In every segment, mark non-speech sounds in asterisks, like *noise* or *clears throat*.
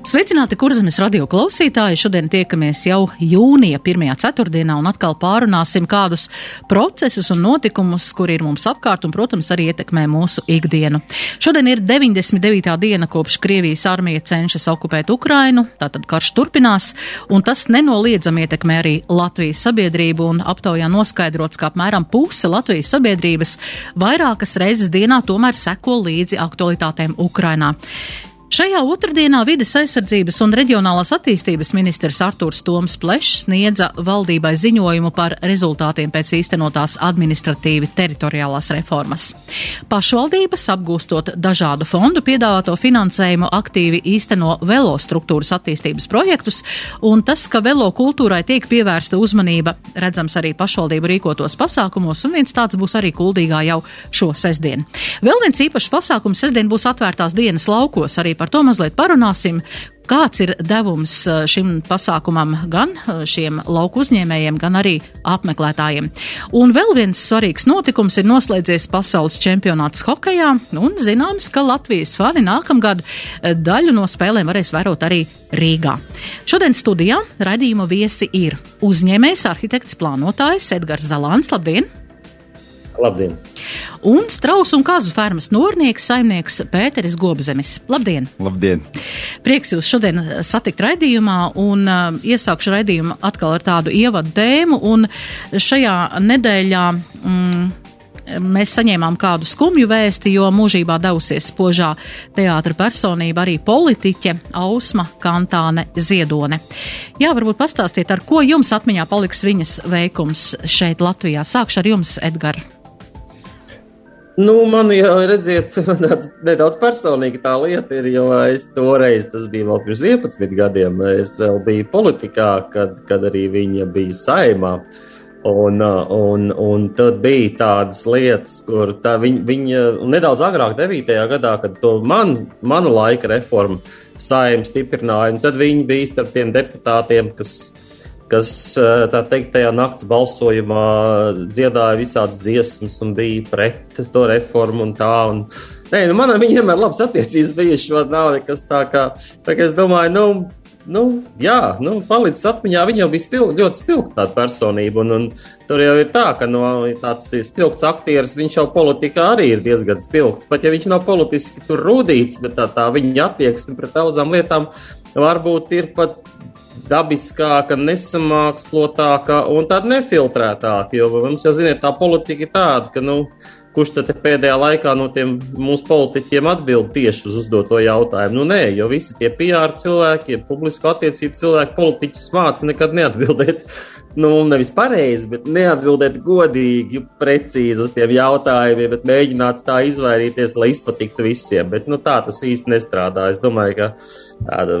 Sveicināti, kurzemes radio klausītāji! Šodien tiekamies jau jūnija pirmajā ceturtdienā un atkal pārunāsim kādus procesus un notikumus, kuri ir mums apkārt un, protams, arī ietekmē mūsu ikdienu. Šodien ir 99. diena kopš Krievijas armija cenšas okupēt Ukrainu, tātad karš turpinās, un tas nenoliedzami ietekmē arī Latvijas sabiedrību un aptaujā noskaidrots, ka apmēram puse Latvijas sabiedrības vairākas reizes dienā tomēr seko līdzi aktualitātēm Ukrainā. Šajā otrdienā vides aizsardzības un reģionālās attīstības ministrs Artūrs Toms Plešs sniedza valdībai ziņojumu par rezultātiem pēc īstenotās administratīvi teritoriālās reformas. Pašvaldības, apgūstot dažādu fondu piedāvāto finansējumu, aktīvi īsteno velo struktūras attīstības projektus, un tas, ka velo kultūrai tiek pievērsta uzmanība, redzams arī pašvaldību rīkotos pasākumos, un viens tāds būs arī kuldīgā jau šo sestdienu. Vēl viens īpašs pasākums sestdien būs atvērtās dienas laukos arī par to mazliet parunāsim. Kāds ir devums uh, šim pasākumam gan uh, šiem lauku uzņēmējiem, gan arī apmeklētājiem? Un vēl viens svarīgs notikums ir noslēdzies pasaules čempionāts hokejā, un zināms, ka Latvijas fani nākamgad uh, daļu no spēlēm varēs vērot arī Rīgā. Šodien studijā raidījuma viesi ir uzņēmējs, arhitekts, plānotājs Edgars Zalāns. Labdien! Labdien! Un strausu un kazu fermas nornieks, saimnieks Pēteris Gobzemis. Labdien! Labdien! Prieks jūs šodien satikt raidījumā un uh, iesākšu raidījumu atkal ar tādu ievadu tēmu. Un šajā nedēļā mm, mēs saņēmām kādu skumju vēsti, jo mūžībā devusies spožā teātra personība arī politiķe Ausma Kantāne Ziedone. Jā, varbūt pastāstiet, ar ko jums atmiņā paliks viņas veikums šeit Latvijā. Sākšu ar jums, Edgar. Nu, man jau redziet, *laughs* tāds nedaudz personīgi tā lieta ir, jo es toreiz, tas bija vēl pirms 11 gadiem, es vēl biju politikā, kad, kad arī viņa bija saimā. Un, un, un tad bija tādas lietas, kur tā viņa, viņa nedaudz agrāk, 9. gadā, kad to man, manu laika reformu saimnu stiprināja, tad viņi bija starp tiem deputātiem, kas kas tā teikt, tajā nakts balsojumā dziedāja visādas dziesmas un bija pret to reformu un tā. Un, nē, nu, man ar viņu vienmēr labas attiecības bijušas, man nav nekas tā kā, tā kā es domāju, nu, nu, jā, nu, palicis atmiņā. Viņa jau bija spil, ļoti spilgta personība. Un, un tur jau ir tā, ka no tāds spilgts aktieris, viņš jau politikā arī ir diezgan spilgts. Pat ja viņš nav politiski tur rūdīts, bet tā, tā viņa attieksme pret daudzām lietām varbūt ir pat dabiskāka, nesamākslotāka un tāda nefiltrētāka. Jo mums jau, ziniet, tā politika ir tāda, ka, nu, kurš tad pēdējā laikā no tiem mūsu politiķiem atbild tieši uz uzdoto jautājumu? Nu, nē, jo visi tie PR cilvēki, publisko attiecību cilvēki, politiķus māca nekad neatbildēt nu, nevis pareizi, bet neatbildēt godīgi, precīzi uz tiem jautājumiem, bet mēģināt tā izvairīties, lai izpatiktu visiem. Bet nu, tā tas īsti nestrādā. Es domāju, ka tāda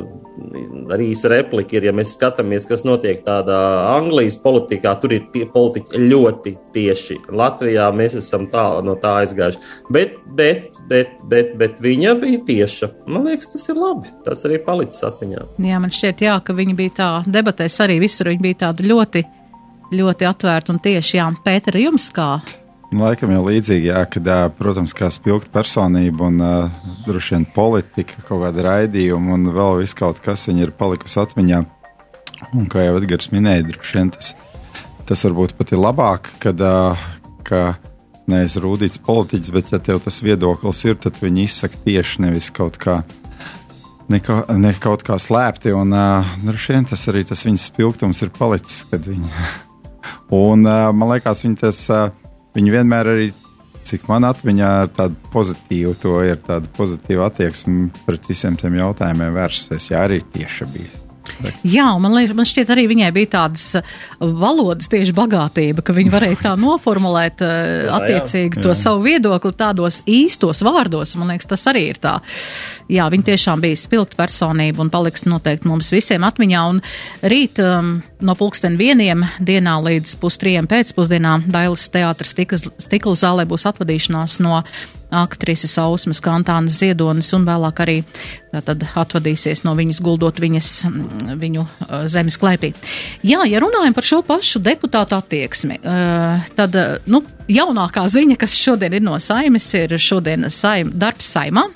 arī īsa replika ir, ja mēs skatāmies, kas notiek tādā Anglijas politikā, tur ir tie politiķi ļoti tieši. Latvijā mēs esam tā, no tā aizgājuši. Bet, bet, bet, bet, bet viņa bija tieša. Man liekas, tas ir labi. Tas arī palicis atmiņā. Jā, man šķiet, jā, ka viņi bija tā debatēs arī visur. Viņi bija tādi ļoti ļoti atvērti un tieši. Jā, Pētera, jums kā? Nu, laikam jau līdzīgi, jā, kad, protams, kā spilgta personība un uh, droši vien politika, kaut kāda raidījuma un vēl viss kaut kas viņa ir palikusi atmiņā. Un kā jau Edgars minēja, droši vien tas, tas varbūt pat ir labāk, kad, uh, ka neesi rūtīts politiķis, bet ja tev tas viedoklis ir, tad viņi izsaka tieši nevis kaut kā. Ne, ka, ne kaut kā slēpti, un uh, vien tas arī tas viņas spilgtums ir palicis, kad viņi Un man liekas, viņi, tas, viņi vienmēr arī, cik man atmiņā, ir tāda pozitīva, to ir tāda pozitīva attieksme pret visiem tiem jautājumiem vērsusies. Jā, arī tieši bija. Jā, man, liek, man šķiet, arī viņai bija tādas uh, valodas tieši bagātība, ka viņa varēja tā noformulēt uh, jā, attiecīgi jā, to jā. savu viedokli tādos īstos vārdos. Man liekas, tas arī ir tā. Jā, viņa tiešām bija spilgta personība un paliks noteikti mums visiem atmiņā. Un rīt um, no pulksten vieniem dienā līdz pustrījiem pēcpusdienā Dailas teātras stikla zālē būs atvadīšanās no aktrises Ausmas Kantānas Ziedonis un vēlāk arī tad atvadīsies no viņas guldot viņas, viņu zemes klēpī. Jā, ja runājam par šo pašu deputātu attieksmi, tad, nu, jaunākā ziņa, kas šodien ir no saimes, ir šodien saim, darbs saimā.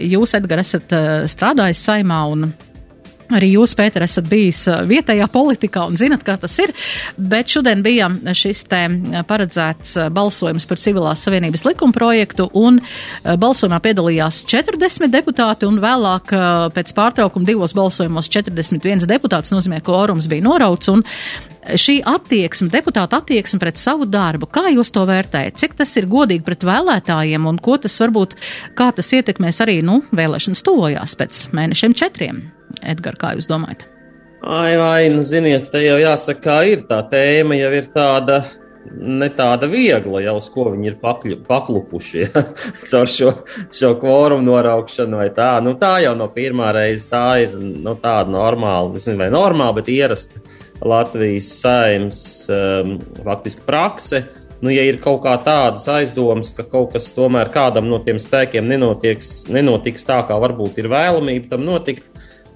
Jūs, Edgar, esat strādājis saimā un Arī jūs, Pēter, esat bijis vietējā politikā un zinat, kā tas ir, bet šodien bija šis te paredzēts balsojums par civilās savienības likuma projektu, un balsojumā piedalījās 40 deputāti, un vēlāk pēc pārtraukuma divos balsojumos 41 deputāts. Nozīmē, ka orums bija norauts, un šī attieksme, deputāta attieksme pret savu darbu, kā jūs to vērtējat? Cik tas ir godīgi pret vēlētājiem, un ko tas varbūt, kā tas ietekmēs arī, nu, vēlēšanas tuvojās pēc mēnešiem četriem? Edgar, kā jūs domājat? Ai, vai, nu, ziniet, te jau jāsaka, kā ir tā tēma, jau ir tāda ne tāda viegla, jau uz ko viņi ir pakļu, paklupuši ja? *laughs* caur šo, šo kvorumu noraukšanu tā. Nu, tā jau no pirmā reizes tā ir nu, tāda normāla, nezinu, vai normāla, bet ierasta Latvijas saimnes um, faktiski prakse. Nu, ja ir kaut kā tādas aizdomas, ka kaut kas tomēr kādam no tiem spēkiem nenotiks, nenotiks tā, kā varbūt ir vēlamība tam notikt,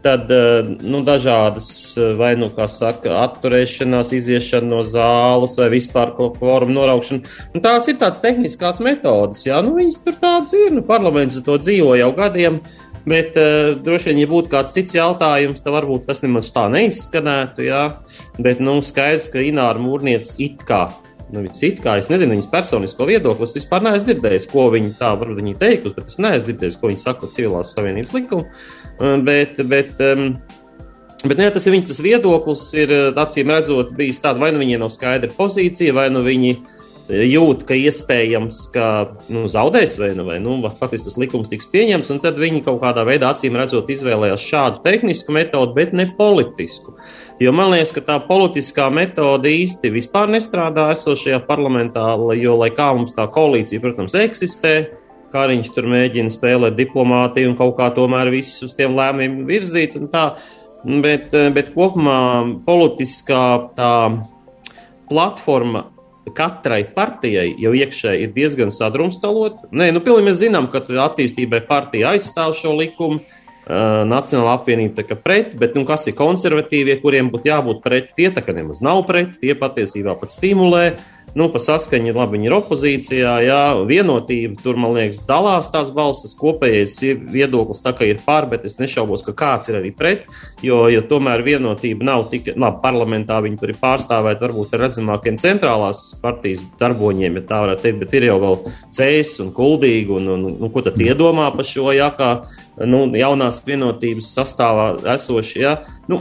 tad eh, nu, dažādas, eh, vai nu, saka, atturēšanās, iziešana no zāles vai vispār kvorumu noraukšana. Un tās ir tādas tehniskās metodas, jā, nu, viņas tur tādas ir, nu, parlaments to dzīvo jau gadiem. Bet uh, droši vien, ja būtu kāds cits jautājums, tad varbūt tas nemaz tā neizskanētu. Jā. Bet nu, skaidrs, ka Ināra Mūrnieca it kā Nu, it kā es nezinu viņas personisko viedokli, es vispār neesmu dzirdējis, ko viņa tā varbūt viņa teikusi, bet es neesmu dzirdējis, ko viņa saka civilās savienības likumu. Bet, bet, um, Bet, nu, ja tas ir viņas tas viedoklis, ir acīm redzot, bijis tāds, vai nu viņiem nav skaidra pozīcija, vai nu viņi jūt, ka iespējams, ka nu, zaudēs, vai, nu, vai nu, faktiski tas likums tiks pieņemts, un tad viņi kaut kādā veidā, acīm redzot, izvēlējās šādu tehnisku metodu, bet ne politisku. Jo man liekas, ka tā politiskā metode īsti vispār nestrādā esošajā parlamentā, jo, lai kā mums tā koalīcija, protams, eksistē, Kariņš tur mēģina spēlēt diplomātiju un kaut kā tomēr visus uz tiem lēmumiem virzīt. Bet, bet kopumā politiskā tā platforma katrai partijai jau iekšēji ir diezgan sadrumstalota. Nē, nu, pilnīgi mēs zinām, ka attīstībai partija aizstāv šo likumu. Nacionāla apvienība kā pret, bet nu, kas ir konservatīvie, kuriem būtu jābūt pret, tie tā kā nemaz nav pret, tie patiesībā pat stimulē. Uh, nu, pa saskaņu, labi, viņi ir opozīcijā, jā, vienotība, tur, man liekas, dalās tās balsas, kopējais viedoklis tā kā ir pār, bet es nešaubos, ka kāds ir arī pret, jo, jo tomēr vienotība nav tik, labi, parlamentā viņi tur ir pārstāvēti varbūt ar redzamākiem centrālās partijas darboņiem, ja tā varētu teikt, bet ir jau vēl cēs un kuldīgi, un, un, un, un ko tad iedomā par šo, jā, kā nu, jaunās vienotības sastāvā esoši. Ja? Nu,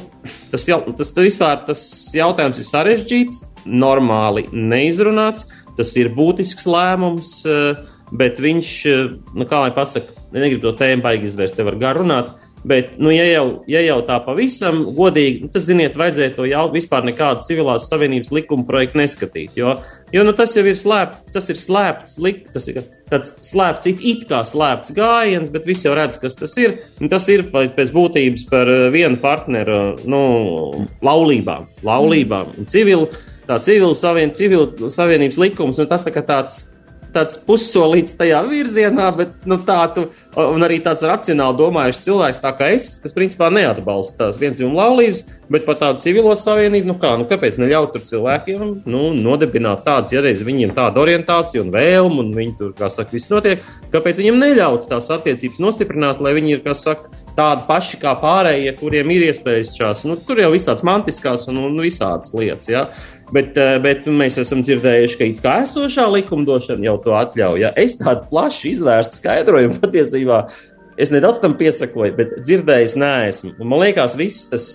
tas, jau, tas, vispār, tas jautājums ir sarežģīts, normāli neizrunāts. Tas ir būtisks lēmums, eh, bet viņš, eh, nu, kā lai pasakā, negribu to tēmu baigi izvērst, te var gar runāt. Bet, nu, ja jau, ja jau tā pavisam godīgi, nu, tad, ziniet, vajadzēja to jau vispār nekādu civilās savienības likuma projektu neskatīt. Jo, jo nu, tas jau ir slēpts, tas ir slēpts, lik, tas ir tāds slēpts, it, it kā slēpts gājiens, bet visi jau redz, kas tas ir. Un tas ir pēc būtības par eh, vienu partneru nu, laulībām, laulībām un civilu. Tā civil savien, civil savienības likums, un tas tā kā tāds tāds pussolīts tajā virzienā, bet nu, tā tu, un arī tāds racionāli domājušs cilvēks, tā kā es, kas principā neatbalsta tās vienzimuma laulības, bet par tādu civilo savienību, nu kā, nu kāpēc neļaut cilvēkiem, nu, nodibināt tādas, ja reiz viņiem tāda orientācija un vēlme, un viņi tur, kā saka, viss notiek, kāpēc viņiem neļaut tās attiecības nostiprināt, lai viņi ir, kā saka, tādi paši kā pārējie, kuriem ir iespējas šās, nu, tur jau visādas mantiskās un, un visādas lietas. Ja? Bet, eh, bet mēs esam dzirdējuši, ka it kā esošā likumdošana jau to atļauj. Es tādu plašu izvērstu skaidrojumu patiesībā es nedaudz tam piesakoju, bet dzirdējis neesmu. Un man liekas, viss tas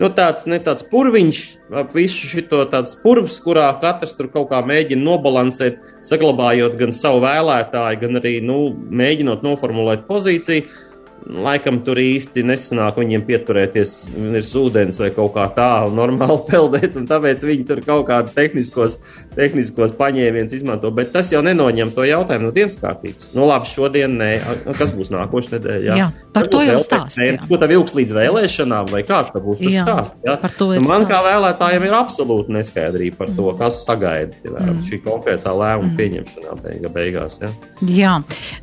nu, tāds, ne tāds purviņš, ap visu šo tādu purvs, kurā katrs tur kaut kā mēģina nobalansēt, saglabājot gan savu vēlētāju, gan arī nu, mēģinot noformulēt pozīciju Laikam tur īsti nesanāk viņiem pieturēties, ir ūdens vai kaut kā tādu normāli *laughs* peldēt, un tāpēc viņi tur kaut kādus tehniskos tehniskos paņēmienus izmanto, bet tas jau nenoņem to jautājumu no dienas kārtības. Nu, labi, šodien nē, kas būs nākošais nedēļa? Jā, jā par to jau stāsts. Ko tev ilgs līdz vēlēšanām, vai kāds tas būs tas jā, stāsts? Jā? Nu, man kā vēlētājiem ir absolūti neskaidrība par to, mm. kas sagaida mm. šī konkrētā lēmuma mm. pieņemšanā beiga, beigās. Jā, jā.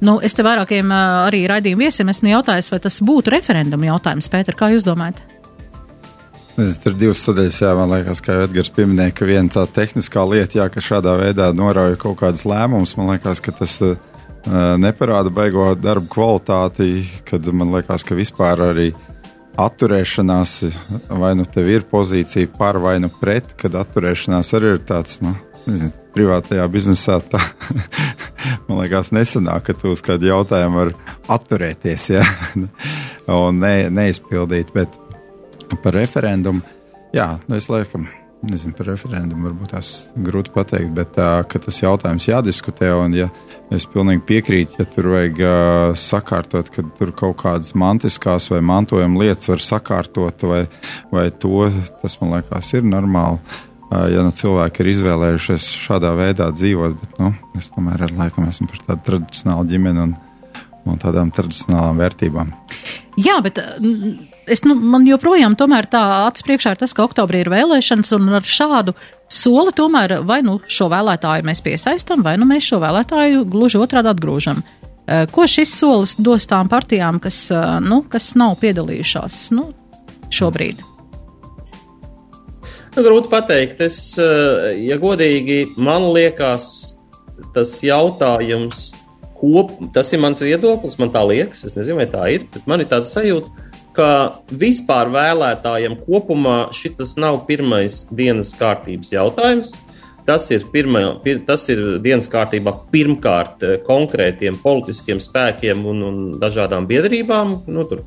Nu, es te vairākiem arī raidījumu viesiem esmu jautājis, vai tas būtu referenduma jautājums, Pēter, kā jūs domājat? Tur ir divas sadaļas, jā, man liekas, kā Edgars pieminēja, ka viena tā tehniskā lieta, jā, ka šādā veidā norauja kaut kādas lēmumus, man liekas, ka tas uh, neparāda beigo darbu kvalitāti, kad man liekas, ka vispār arī atturēšanās, vai nu tev ir pozīcija par vai nu pret, kad atturēšanās arī ir tāds, nu, nezinu, privātajā biznesā tā, *laughs* man liekas, nesanāk, ka tu uz kādu jautājumu var atturēties, jā, *laughs* un ne, neizpildīt, bet Par referendumu. Jā, nu es laikam nezinu par referendumu, varbūt tās grūti pateikt, bet tā, tas jautājums jādiskutē. Un, ja es pilnīgi piekrītu, ja tur vajag uh, sakārtot, ka tur kaut kādas mantiskās vai mantojuma lietas var sakārtot, vai, vai to, tas man liekas, ir normāli. Uh, ja nu cilvēki ir izvēlējušies šādā veidā dzīvot, bet nu, es tomēr ar laikam esmu par tādu tradicionālu ģimeni un, un tādām tradicionālām vērtībām. Jā, bet es, nu, man joprojām tomēr tā acis priekšā ir tas, ka oktobrī ir vēlēšanas, un ar šādu soli tomēr vai nu šo vēlētāju mēs piesaistam, vai nu mēs šo vēlētāju gluži otrādi atgrūžam. Eh, ko šis solis dos tām partijām, kas, eh, nu, kas nav piedalījušās nu, šobrīd? Nu, grūti pateikt. Es, eh, ja godīgi, man liekas, tas jautājums, kop, tas ir mans viedoklis, man tā liekas, es nezinu, vai tā ir, bet man ir tāda sajūta, ka vispār vēlētājiem kopumā šis nav pirmais dienas kārtības jautājums. Tas ir, pirmā, pir, tas ir dienas kārtībā pirmkārt eh, konkrētiem politiskiem spēkiem un, un dažādām biedrībām. Nu, tur,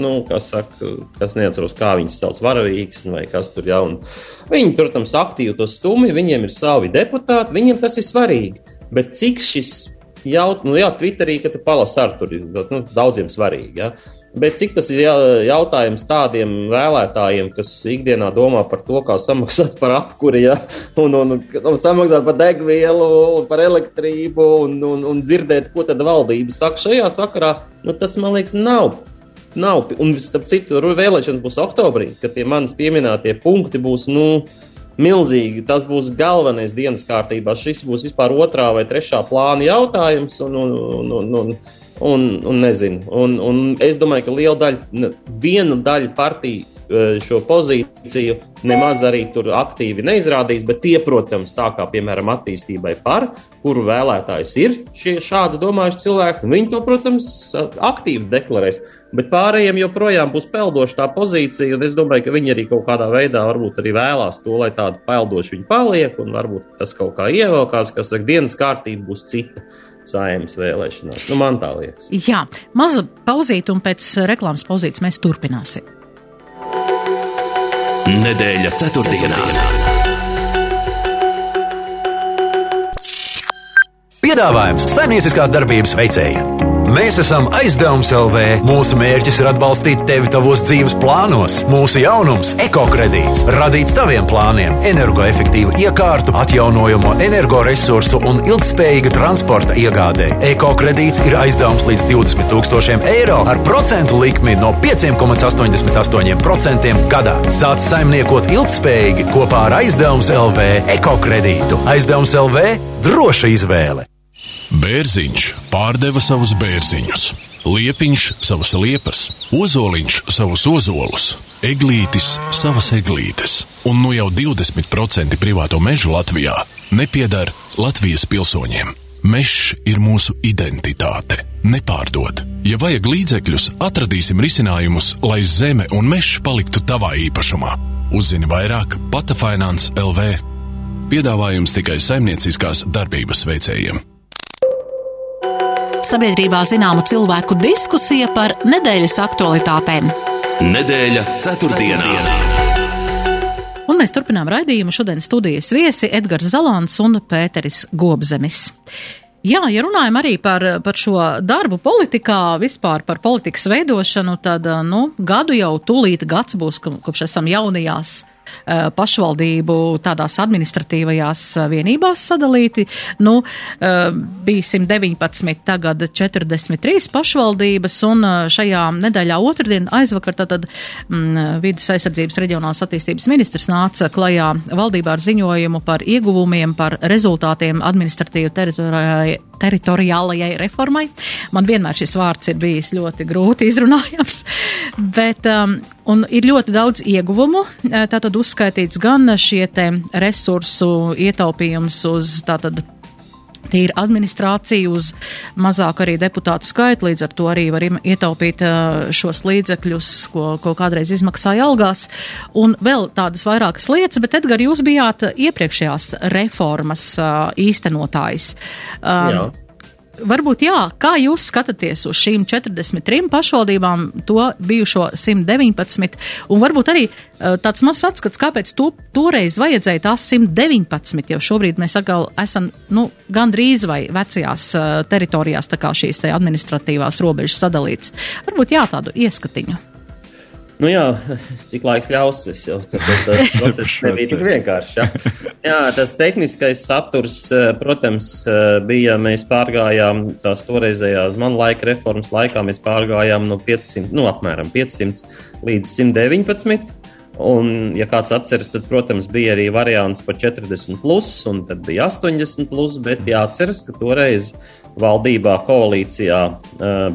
nu, kas, saka, kas neatceros, kā viņas sauc, varavīgs vai kas tur jau. Viņi, protams, aktīvi to stumj, viņiem ir savi deputāti, viņiem tas ir svarīgi. Bet cik šis jautājums, nu jā, Twitterī, ka tu palasi ar tur, ir nu, daudziem svarīgi. Ja? Bet cik tas ir jautājums tādiem vēlētājiem, kas ikdienā domā par to, kā samaksāt par apkuri, ja? un, un, un samaksāt par degvielu, par elektrību, un, un, un dzirdēt, ko tad valdība saka šajā sakarā, nu, tas man liekas, nav. Nav. Un, starp citu, vēlēšanas būs oktobrī, kad tie manis pieminētie punkti būs, nu, milzīgi. Tas būs galvenais dienas kārtībā. Šis būs vispār otrā vai trešā plāna jautājums. Un, un, un, un, un, un, un nezinu. Un, un es domāju, ka liela daļa, viena daļa partiju e, šo pozīciju nemaz arī tur aktīvi neizrādīs, bet tie, protams, tā kā piemēram attīstībai par, kuru vēlētājs ir šie šādi domājuši cilvēki, viņi to, protams, aktīvi deklarēs. Bet pārējiem joprojām būs peldoša tā pozīcija, un es domāju, ka viņi arī kaut kādā veidā varbūt arī vēlās to, lai tāda peldoša viņi paliek, un varbūt tas kaut kā ievilkās, kas saka, dienas kārtība būs cita saimnes vēlēšanās. Nu, man tā liekas. Jā, maza pauzīte, un pēc reklāmas pauzītes mēs turpināsim. Nedēļa ceturtdienā. Piedāvājums saimnieciskās darbības veicējiem. Mēs esam aizdevums LV. Mūsu mērķis ir atbalstīt tevi tavos dzīves plānos. Mūsu jaunums - ekokredīts, radīts taviem plāniem, energoefektīvu iekārtu, atjaunojamo energoresursu un ilgspējīga transporta iegādē. Ekokredīts ir aizdevums līdz 20 000 eiro ar procentu likmi no 5,88% gadā. Sāc saimniekot ilgspējīgi kopā ar aizdevums LV ekokredītu. Aizdevums LV - droša izvēle! Bērziņš pārdeva savus bērziņus, liepiņš savus liepas, ozoliņš savus ozolus, eglītis savas eglītes, un nu jau 20% privāto mežu Latvijā nepiedara Latvijas pilsoņiem. Mežs ir mūsu identitāte. Nepārdod. Ja vajag līdzekļus, atradīsim risinājumus, lai zeme un mežs paliktu tavā īpašumā. Uzzini vairāk Pata Finance LV. Piedāvājums tikai saimnieciskās darbības veicējiem sabiedrībā zināma cilvēku diskusija par nedēļas aktualitātēm. Nedēļa ceturtdienā. Un mēs turpinām raidījumu šodien studijas viesi Edgars Zalants un Pēteris Gobzemis. Jā, ja runājam arī par, par šo darbu politikā, vispār par politikas veidošanu, tad, nu, gadu jau tūlīt gads būs, kopš esam jaunajās uh, pašvaldību tādās administratīvajās vienībās sadalīti. Nu, uh, bija 119, tagad 43 pašvaldības, un šajā nedēļā otrdien aizvakar tātad mm, vidas aizsardzības reģionālās attīstības ministrs nāca klajā valdībā ar ziņojumu par ieguvumiem, par rezultātiem administratīvu teritorijai teritoriālajai reformai. Man vienmēr šis vārds ir bijis ļoti grūti izrunājams, bet um, ir ļoti daudz ieguvumu. Tātad uzskaitīts gan šie resursu ietaupījums uz tātad tīra administrācija, uz mazāk arī deputātu skaitu, līdz ar to arī var ietaupīt šos līdzekļus, ko, ko kādreiz izmaksāja algās, un vēl tādas vairākas lietas, bet Edgar, jūs bijāt iepriekšējās reformas īstenotājs. Um, Jā. Varbūt jā, kā jūs skatāties uz šīm 43 pašvaldībām, to bijušo 119, un varbūt arī uh, tāds mazs atskats, kāpēc to, toreiz vajadzēja tās 119, jo šobrīd mēs atkal esam, nu, gandrīz vai vecajās uh, teritorijās, tā kā šīs te administratīvās robežas sadalīts. Varbūt jā, tādu ieskatiņu. Nu jā, *laughs* cik laiks ļaus, es jau saprotu, tas nebija tik vienkārši. Ja? Jā, tas tehniskais saturs, eh, protams, eh, bija, mēs pārgājām tās toreizējās man laika reformas laikā, mēs pārgājām no 500, nu apmēram 500 līdz 119. Un, ja kāds atceras, tad, protams, bija arī variants par 40, plus, un tad bija 80, plus, bet jāatceras, ka toreiz valdībā, koalīcijā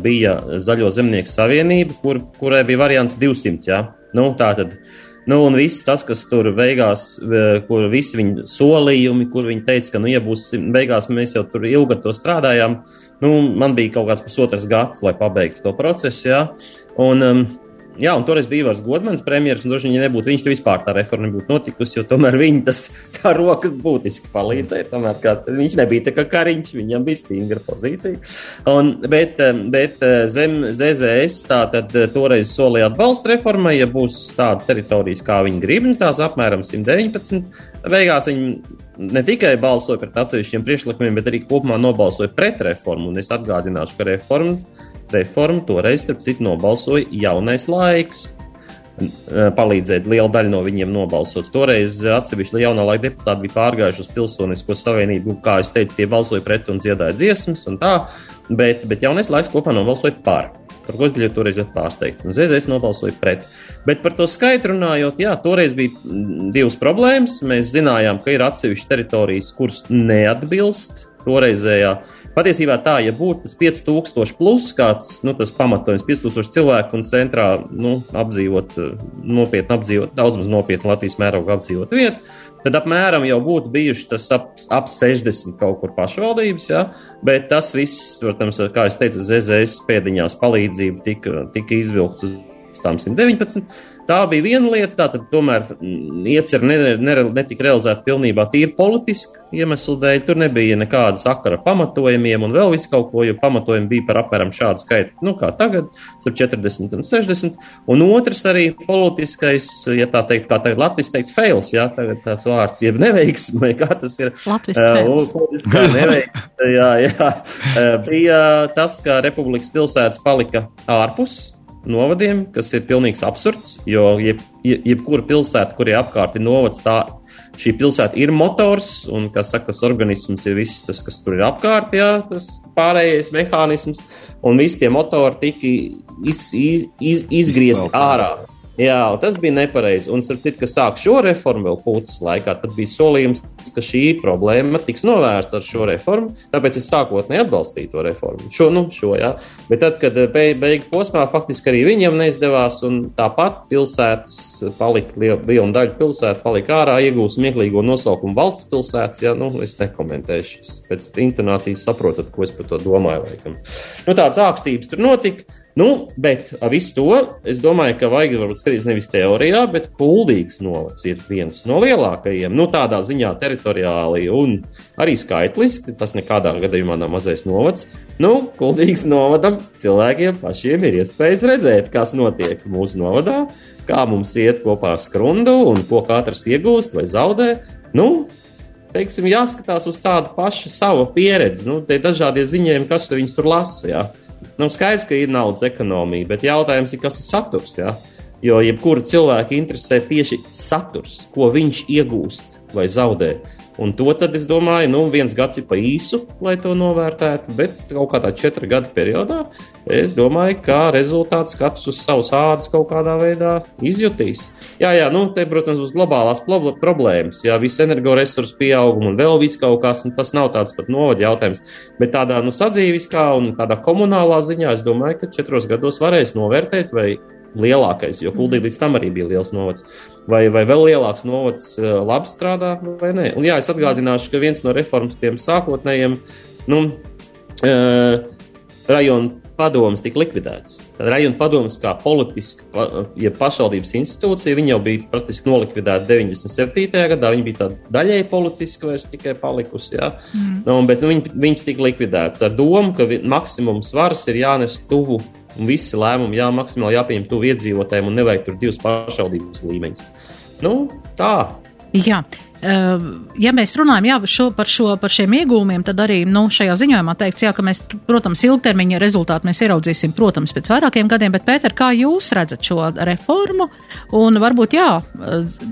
bija Zaļo zemnieku savienība, kur, kurai bija variants 200. Ja? Nu, tā tad, nu, un viss tas, kas tur beigās, kur visi viņi solījumi, kur viņi teica, ka, nu, ja būs beigās, mēs jau tur ilgi to strādājām, nu, man bija kaut kāds pusotrs gads, lai pabeigtu to procesu, ja? un um, Jā, un toreiz bija Ivars Godmans, premjerministrs, un droši vien, ja nebūtu viņš, tad vispār tā reforma nebūtu notikusi, jo tomēr viņa tas tā roka būtiski palīdzēja. Tomēr kā, viņš nebija tā kā kariņš, viņam bija stingra pozīcija. Un, bet, bet zem ZZS tā tad toreiz solīja atbalstu reformai, ja būs tādas teritorijas, kā viņi grib, nu tās apmēram 119. Beigās viņi ne tikai balsoja pret atsevišķiem priekšlikumiem, bet arī kopumā nobalsoja pret reformu. Un es atgādināšu, ka reforma reformu toreiz, starp citu, nobalsoja jaunais laiks. Palīdzēt liela daļa no viņiem nobalsot. Toreiz atsevišķi jaunā laika deputāti bija pārgājuši uz Pilsonisko savienību. Kā jau teicu, tie balsoja pret un dziedāja dziesmas un tā, bet, bet jaunais laiks kopā nobalsoja par. Par ko es biju toreiz ļoti pārsteigts. Un ZZS nobalsoja pret. Bet par to skaitu runājot, jā, toreiz bija divas problēmas. Mēs zinājām, ka ir atsevišķas teritorijas, kuras neatbilst toreizējā Patiesībā tā, ja būtu tas 5000 plus kāds nu, pamatojums, 5000 cilvēku un centrā nu, apdzīvot, nopietni apdzīvot, daudz maz nopietni Latvijas mēroga apdzīvot vietu, tad apmēram jau būtu bijuši tas ap, ap 60 kaut kur pašvaldības, ja? bet tas viss, protams, kā es teicu, ZZS pēdiņās palīdzība tika, tika izvilkts uz tām 119. Tā bija viena lieta, tātad tomēr mm, iecer netika realizēta pilnībā tīri politiski iemeslu dēļ. Tur nebija nekāda sakara pamatojumiem un vēl visu kaut ko, jo pamatojumi bija par apmēram šādu skaitu, nu kā tagad, starp 40 un 60. Un otrs arī politiskais, ja tā teikt, kā tagad Latvijas teikt, fails, jā, tagad tāds vārds, jeb neveiksme, *laughs* kā tas ir. Latvijas fails. Uh, neveiksme, jā, jā. Bija tas, ka Republikas pilsētas palika ārpus novadiem, kas ir pilnīgs absurds. Jo jeb, jebkura pilsēta, kurie apkārt ir novads, tā šī pilsēta ir motors, un, saka, tas organisms ir viss tas, kas tur ir apkārt, jā, tas pārējais mehānisms, un visi tie motori tika iz, iz, iz, izgriezti ārā. Jā, tas bija nepareizi. Un, starp citu, kas sāk šo reformu vēl pūces laikā, tad bija solījums, ka šī problēma tiks novērsta ar šo reformu. Tāpēc es sākotnēji atbalstīju to reformu. Šo, nu, šo, jā. Bet tad, kad be, beigu posmā faktiski arī viņam neizdevās, un tāpat pilsētas palika, liela daļa pilsētu palika ārā, iegūst smieklīgo nosaukumu valsts pilsētas, jā, nu, es nekomentēšu. Pēc intonācijas saprotat, ko es par to domāju. Laikam. Nu, tāds ākstības tur notika. Nu, bet ar visu to es domāju, ka vajag varbūt skatīties nevis teorijā, bet kuldīgs novads ir viens no lielākajiem. Nu, tādā ziņā teritoriāli un arī skaitliski. Tas nekādā gadījumā nav mazais novads. Nu, kuldīgs novadam cilvēkiem pašiem ir iespējas redzēt, kas notiek mūsu novadā, kā mums iet kopā ar skrundu un ko katrs iegūst vai zaudē. Nu, teiksim, jāskatās uz tādu pašu savu pieredzi. Nu, tie dažādie ziņojumi, kas viņus tur lasa. Jā. Nu, skaidrs, ka ir naudas ekonomija, bet jautājums ir, kas ir saturs. Ja? Jo jebkuru cilvēku interesē tieši saturs, ko viņš iegūst vai zaudē. Un to tad es domāju, nu, viens gads ir pa īsu, lai to novērtētu, bet kaut kādā četru gadu periodā es domāju, ka rezultāts katrs uz savas ādas kaut kādā veidā izjutīs. Jā, jā, nu, te, protams, būs globālās problēmas, jā, visu energoresursu pieaugumu un vēl viss kaut kas, un tas nav tāds pat novada jautājums. Bet tādā, nu, sadzīviskā un tādā komunālā ziņā es domāju, ka četros gados varēs novērtēt, vai lielākais, jo Kuldī līdz tam arī bija liels novads. Vai, vai vēl lielāks novads eh, labi strādā, vai nē? Un jā, es atgādināšu, ka viens no reformas tiem sākotnējiem, nu, uh, rajonu padomus tika likvidēts. Tad rajona padomus kā politiska, ja pašvaldības institūcija, jau bija praktiski nolikvidēta 97. gadā. Viņa bija tāda daļēji politiska, vairs tikai palikusi. Ja? Mm. Nu, bet nu, viņi, viņas tika likvidētas ar domu, ka maksimums svars ir jānes tuvu Un visi lēmumi jā, maksimāli jāpieņem tuvu iedzīvotājiem un nevajag tur divas pašvaldības līmeņus. Nu, tā. Jā. Ja mēs runājam jā, šo, par, šo, par šiem iegūmiem, tad arī nu, šajā ziņojumā teikts, jā, ka mēs, protams, ilgtermiņa rezultātu mēs ieraudzīsim, protams, pēc vairākiem gadiem, bet, Pēter, kā jūs redzat šo reformu? Un varbūt, jā,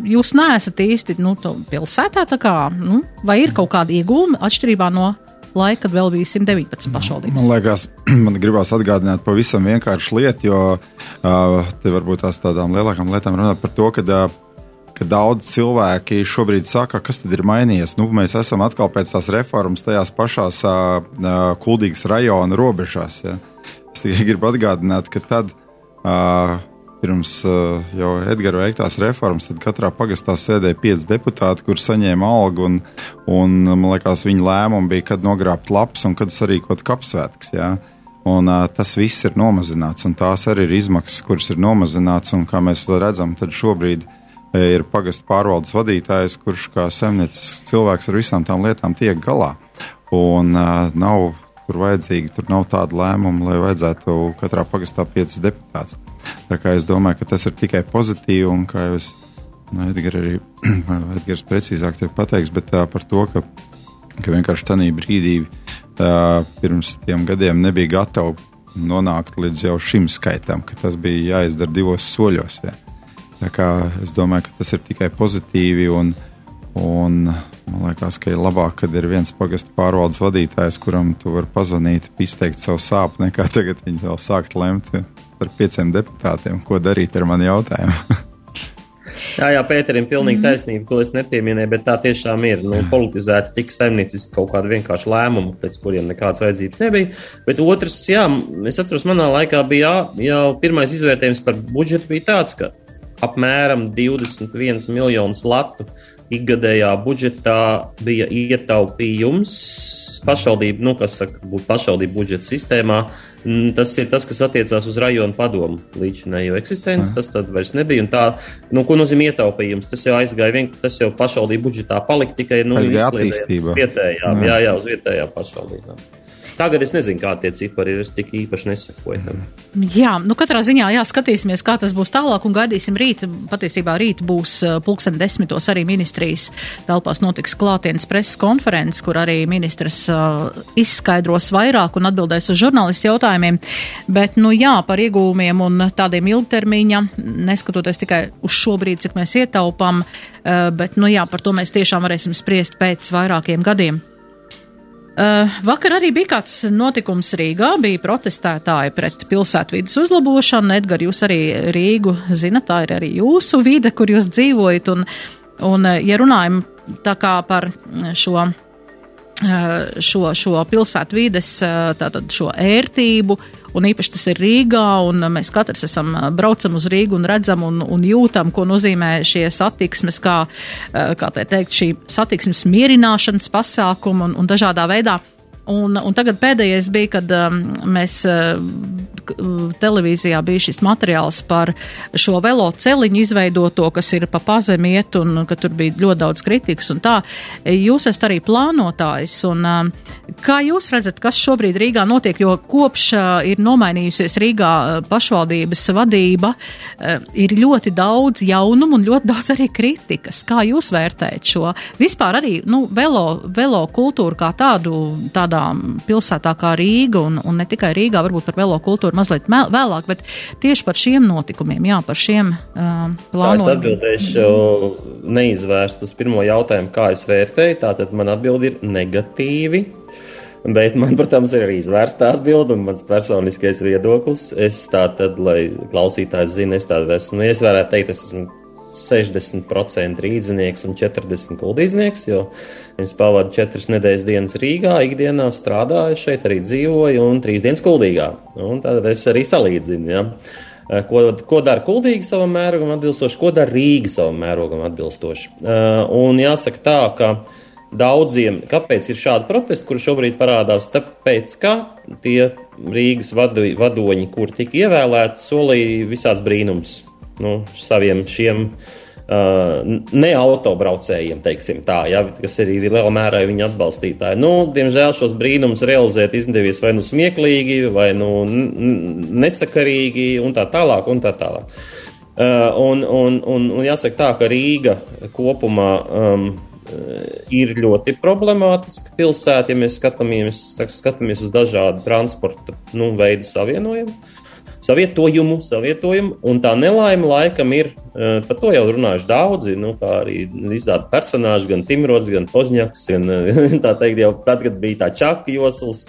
jūs neesat īsti, nu, pilsētā tā kā, nu, vai ir kaut kādi iegūmi atšķirībā no laika, kad vēl bija 119 pašvaldības. Man liekas, *clears throat* man gribās atgādināt pavisam vienkāršu lietu, jo uh, te varbūt tās tādām lielākām lietām runāt par to, ka, uh, ka daudz cilvēki šobrīd saka, kas tad ir mainījies. Nu, mēs esam atkal pēc tās reformas tajās pašās uh, kuldīgas rajona robežās. Ja. Es tikai gribu atgādināt, ka tad. Uh, pirms uh, jau Edgara veiktās reformas, tad katrā pagastā sēdēja pieci deputāti, kur saņēma algu, un, un man liekas, viņa lēmumi bija, kad nogrābt lapas un kad sarīkot kapsvētks. Jā. Un, uh, tas viss ir nomazināts, un tās arī ir izmaksas, kuras ir nomazināts. Un, kā mēs redzam, tad šobrīd ir pagastu pārvaldes vadītājs, kurš kā zemniecisks cilvēks ar visām tām lietām tiek galā. Un uh, nav tur vajadzīgi, tur nav tāda lēmuma, lai vajadzētu katrā pagastā piecas deputātus. Tā kā es domāju, ka tas ir tikai pozitīvi, un kā jau es nu, Edgars arī *clears throat* Edgars precīzāk pateiks, bet tā par to, ka, ka vienkārši tajā brīdī tā, pirms tiem gadiem nebija gatavi nonākt līdz jau šim skaitam, ka tas bija jāizdara divos soļos. Jā. Tā kā es domāju, ka tas ir tikai pozitīvi un, un man liekas, ka ir labāk, kad ir viens pagastu pārvaldes vadītājs, kuram tu vari pazvanīt, izteikt savu sāpju, nekā *laughs* tagad viņi vēl sākt lemt par pieciem deputātiem, ko darīt ar mani jautājumu. *laughs* Jā, jā, Pēterim, pilnīgi mm. taisnība, to es nepieminēju, bet tā tiešām ir. Nu, politizēta tik saimnieciski kaut kāda vienkārša lēmuma, pēc kuriem nekādas vajadzības nebija. Bet otrs, jā, es atceros, manā laikā bija jā, jau pirmais izvērtējums par budžetu bija tāds, ka apmēram 21 miljonus latu ikgadējā budžetā bija ietaupījums pašvaldību, nu, kas saka, pašvaldību budžeta sistēmā. Tas ir tas, kas attiecās uz rajonu padomu līdzinējo eksistenci. Tas tad vairs nebija. Un tā, nu, ko nozīmē ietaupījums? Tas jau aizgāja, vien, tas jau pašvaldību budžetā palika tikai nu, attīstībā. Vietējām, jā, jā, uz vietējām pašvaldībām. Tagad es nezinu, kādi tie cipari ir. Es tik īpaši nesakoju tam. Jā, nu katrā ziņā jā, skatīsimies, kā tas būs tālāk un gaidīsim rīt. Patiesībā rīt būs pulksten desmitos arī ministrijas telpās notiks klātienes preses konferences, kur arī ministrs uh, izskaidros vairāk un atbildēs uz žurnālistu jautājumiem. Bet, nu jā, par iegūmiem un tādiem ilgtermiņa, neskatoties tikai uz šo brīdi, cik mēs ietaupām, uh, bet, nu jā, par to mēs tiešām varēsim spriest pēc vairākiem gadiem. Uh, vakar arī bija kāds notikums Rīgā, bija protestētāji pret pilsētvidas uzlabošanu. Edgar, jūs arī Rīgu zinat, tā ir arī jūsu vide, kur jūs dzīvojat. Un, un ja runājam tā kā par šo Eh, šo, šo pilsētu vides, eh, tātad šo ērtību, un īpaši tas ir Rīgā, un mēs katrs esam eh, braucam uz Rīgu un redzam un, un jūtam, ko nozīmē šie satiksmes, kā, kā te teikt, šī satiksmes mierināšanas pasākuma un, un dažādā veidā. Un, un tagad pēdējais bija, kad um, mēs uh, televīzijā bija šis materiāls par šo velo celiņu izveidoto, kas ir pa pazemiet un ka tur bija ļoti daudz kritikas un tā. Jūs esat arī plānotājs un um, kā jūs redzat, kas šobrīd Rīgā notiek, jo kopš uh, ir nomainījusies Rīgā uh, pašvaldības vadība, uh, ir ļoti daudz jaunumu un ļoti daudz arī kritikas. Kā jūs vērtējat šo? Vispār arī, nu, velo, velo kultūru kā tādu, tādā pilsētā kā Rīga un, un ne tikai Rīgā, varbūt par velo kultūru mazliet vēlāk, bet tieši par šiem notikumiem, jā, par šiem um, plānojumiem. Es atbildēšu neizvērst uz pirmo jautājumu, kā es vērtēju. Tātad man atbildi ir negatīvi. Bet man, protams, ir arī izvērsta atbilde un mans personiskais viedoklis. Es tātad, lai klausītājs zina, es tādu esmu, es varētu teikt, es esmu 60% rīznieks un 40% kuldīznieks, jo es pavadu 4 nedēļas dienas Rīgā, ikdienā strādāju šeit, arī dzīvoju un 3 dienas. Un tad es arī salīdzinu. Ja. Eh, ko, ko dara Kuldīga savam mērogam atbilstoši, ko dara Rīga savam mērogam atbilstoši. Uh, un jāsaka tā, ka daudziem, kāpēc ir šādi protesti, kur šobrīd parādās, tāpēc, ka tie Rīgas vadu, vadoņi, kur tika ievēlēti, solīja visāds brīnums nu, saviem šiem uh, neautobraucējiem, teiksim tā, ja, kas ir lielā mērā viņa atbalstītāji. Nu, diemžēl šos brīnumus realizēt izdevies vai nu smieklīgi, vai nu nesakarīgi, un tā tālāk. Un tā tālāk. Uh, un, un, un, un jāsaka tā, ka Rīga kopumā um, ir ļoti problemātiska pilsēta, ja mēs skatāmies, skatāmies uz dažādu transporta nu, veidu savienojumu savietojumu, savietojumu, un tā nelaime laikam ir, eh, par to jau runājuši daudzi, nu, kā arī izrāda personāži, gan Timrods, gan Pozņaks, gan *laughs* tā teikt, jau tad, kad bija tā čaka josls,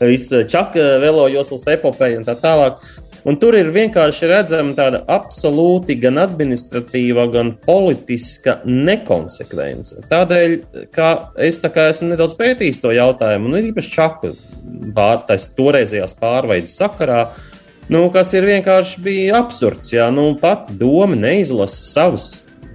viss čaka velo josls epopeja un tā tālāk. Un tur ir vienkārši redzama tāda absolūti gan administratīva, gan politiska nekonsekvence. Tādēļ, kā es tā kā esmu nedaudz pētījis to jautājumu, un īpaši čaku pār, toreizējās pārveidas sakarā, uh, nu, kas ir vienkārši bija absurds. Jā, nu, pati doma neizlasa savas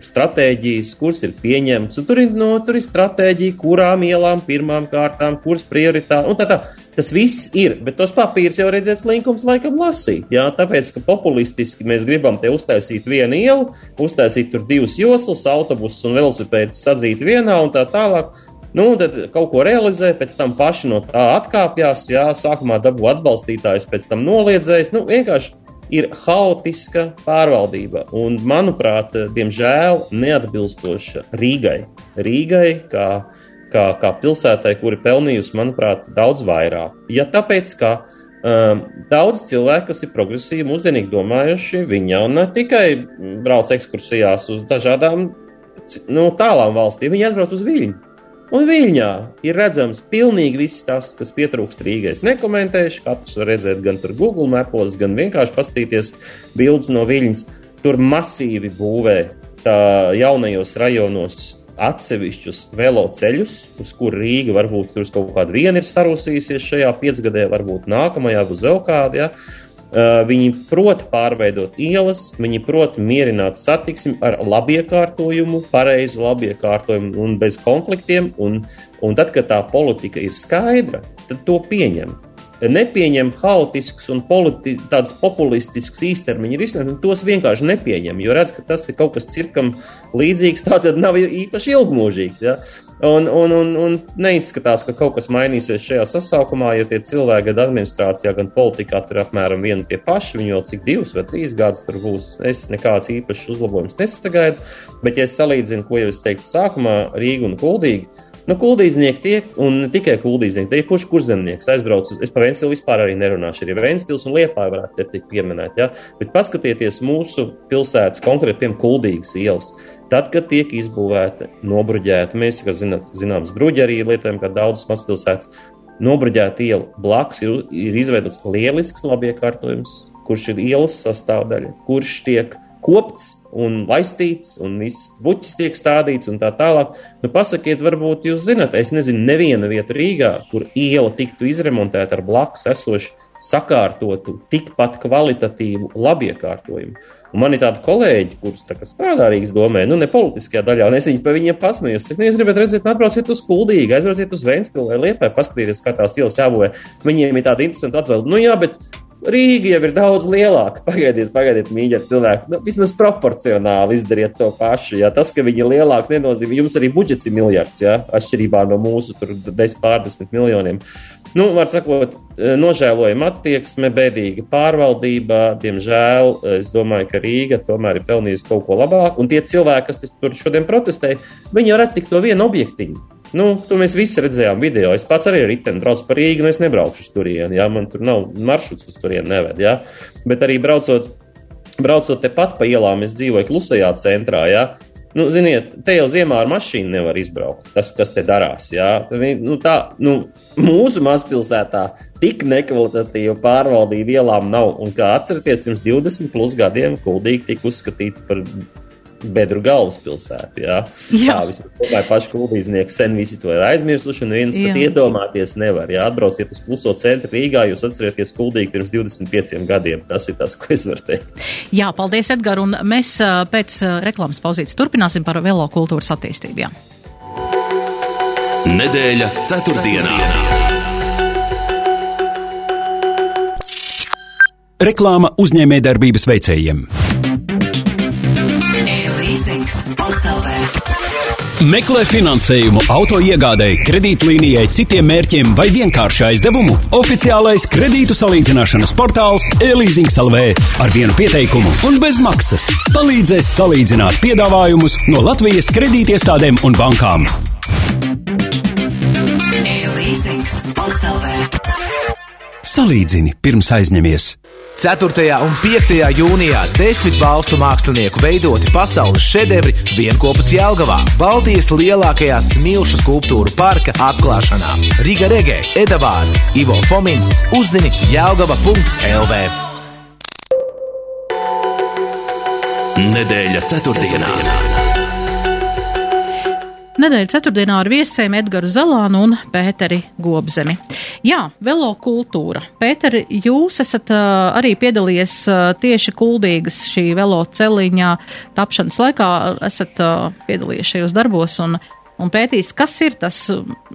stratēģijas, kuras ir pieņemtas. Tur ir, no, tur ir stratēģija, kurām ielām pirmām kārtām, kuras prioritāte tā tā. Tas viss ir, bet tos papīrus jau redzēts Linkums laikam lasīt. Jā, tāpēc, ka populistiski mēs gribam te uztaisīt vienu ielu, uztaisīt tur divus joslas, autobusus un velosipēdus sadzīt vienā un tā tālāk. Nu, tad kaut ko realizē, pēc tam paši no tā atkāpjas, jā, sākumā dabū atbalstītājs, pēc tam noliedzējis. Nu, vienkārši ir haotiska pārvaldība un, manuprāt, diemžēl neatbilstoša Rīgai. Rīgai kā, kā, kā pilsētai, kuri pelnījusi, manuprāt, daudz vairāk. Ja tāpēc, ka um, daudz cilvēku, kas ir progresīvi, mūsdienīgi domājuši, viņi jau ne tikai brauc ekskursijās uz dažādām nu, tālām valstīm, viņi atbrauc uz Viļņu. Un Viļņā ir redzams pilnīgi viss tas, kas pietrūkst Rīgai. Es nekomentēšu, katrs var redzēt gan tur Google mapos, gan vienkārši paskatīties bildes no Viļņas. Tur masīvi būvē tā jaunajos rajonos atsevišķus veloceļus, uz kur Rīga varbūt tur kaut kāda viena ir sarūsījusies šajā piecgadē, varbūt nākamajā būs vēl kāda. Ja? Viņi prot pārveidot ielas, viņi prot mierināt satiksmi ar labiekārtojumu, pareizu labiekārtojumu un bez konfliktiem. Un, un tad, kad tā politika ir skaidra, tad to pieņem. Nepieņem haotisks un politi, tāds populistisks īstermiņa risinājums, tos vienkārši nepieņem, jo redz, ka tas ir kaut kas cirkam līdzīgs, tā tad nav īpaši ilgmūžīgs. Ja? Un, un, un, un neizskatās, ka kaut kas mainīsies šajā sasaukumā, jo tie cilvēki gan administrācijā, gan politikā tur apmēram vieni tie paši. Viņi jau cik divus vai trīs gadus tur būs. Es nekāds īpašs uzlabojums nesagaidu. Bet, ja es salīdzinu, ko jau es teiktu sākumā, Rīga un Kuldīga, Nu, kuldīznieki tiek, un ne tikai kuldīznieki, tie ir kurš kurzemnieks. Aizbrauc, es par Vēncpili vispār arī nerunāšu. Arī Vēncpils un Liepāja varētu te tikt pieminēt. Ja? Bet paskatieties mūsu pilsētas, konkrēti, piemēram, kuldīgas ielas. Tad, kad tiek izbūvēta, nobruģēta, mēs, kā zinām, zināms, bruģi arī lietojam, kā daudzas mazpilsētas, nobruģēta iela blakus ir, ir izveidots lielisks labiekārtojums, kurš ir ielas sastāvdaļa, kurš tiek kopts un laistīts, un viss buķis tiek stādīts un tā tālāk. Nu, pasakiet, varbūt jūs zinat, es nezinu, neviena vieta Rīgā, kur iela tiktu izremontēta ar blakus esošu sakārtotu, tikpat kvalitatīvu labiekārtojumu. Un man ir tādi kolēģi, kurus tā strādā Rīgas domē, nu, ne politiskajā daļā, un es viņus par viņiem pasmēju. Es saku, nu, jūs gribat redzēt, nu, atbrauciet uz Kuldīgu, aizbrauciet uz Vēnspili vai Liepāju, paskatieties, kā tās ielas jābūvē. Viņiem ir tāda interesanta atbilde. Nu, jā, bet Rīga jau ir daudz lielāka. Pagaidiet, pagaidiet, mīļie cilvēki. Nu, vismaz proporcionāli izdariet to pašu. Ja? Tas, ka viņi ir lielāki, nenozīmē, jums arī budžets ir miljards, ja? atšķirībā no mūsu 10 pārdesmit miljoniem. Nu, var sakot, nožēlojama attieksme, bēdīga pārvaldība. Diemžēl es domāju, ka Rīga tomēr ir pelnījusi kaut ko labāku. Un tie cilvēki, kas tur šodien protestē, viņi jau redz tik to vienu objektīvu Nu, to mēs visi redzējām video. Es pats arī riteni braucu par Rīgu, un es nebraukšu uz turieni. Ja? Man tur nav maršruts uz turieni neved. Ja? Bet arī braucot, braucot tepat pa ielām, es dzīvoju klusajā centrā. Ja? Nu, ziniet, te jau ziemā ar mašīnu nevar izbraukt. Tas, kas te darās, jā. Nu, tā, nu, mūsu mazpilsētā tik nekvalitatīva pārvaldība ielām nav. Un kā atceraties, pirms 20 plus gadiem Kuldīgi tika uzskatīta par bedru galvaspilsētu. Jā, jā. tā vismaz paši kuldīdznieki sen visi to ir aizmirsuši, un viens jā. pat iedomāties nevar. Jā, atbrauciet uz kluso centru Rīgā, jūs atcerieties kuldīgi pirms 25 gadiem. Tas ir tas, ko es varu teikt. Jā, paldies, Edgar, un mēs pēc reklāmas pauzītes turpināsim par velo kultūras attīstību. Jā. Nedēļa ceturtdienā. Reklāma uzņēmējdarbības veicējiem. Meklē finansējumu auto iegādēji, kredītlīnijai, citiem mērķiem vai vienkārši aizdevumu. Oficiālais kredītu salīdzināšanas portāls e-leasings LV ar vienu pieteikumu un bez maksas palīdzēs salīdzināt piedāvājumus no Latvijas kredītiestādēm un bankām. E-leasings.lv Salīdzini pirms aizņemies! 4. un 5. jūnijā desmit valstu mākslinieku veidoti pasaules šedevri vienopus Jēlgavā, Baltijas lielākajā smilšu skulptūru parka atklāšanā. Riga Regē, Edavāra, Ivo Fomins, uzzini Jēlgava.lv. Nedēļa 4. Nedēļas ceturtdienā ar viesiem Edgars Zalānu un Pēteri Gobzemi. Jā, velo kultūra. Pēteri, jūs esat uh, arī piedalījies uh, tieši kuldīgas šī velo celiņā tapšanas laikā, esat uh, piedalījies šajos darbos un, un pētījis, kas ir tas,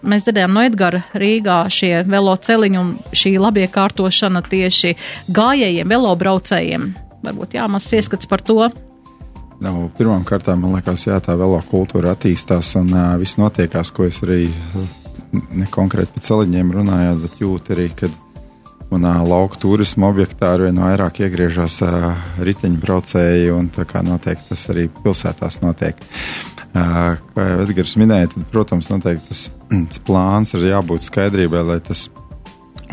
mēs dzirdējām no Edgara Rīgā šie velo celiņi un šī labiekārtošana tieši gājējiem, velo braucējiem. Varbūt jāmas ieskats par to, Nu, Pirmkārt, man liekas, jā, tā velo kultūra attīstās un uh, viss notiekās, ko es arī ne konkrēti par celiņiem runāju, bet jūtu arī, kad manā lauka turisma objektā ar vien vairāk iegriežas uh, riteņbraucēji, un tā kā noteikti tas arī pilsētās notiek. Uh, kā jau Edgars minēja, tad, protams, tas, tas *clears throat* plāns ir jābūt skaidrībai, lai tas,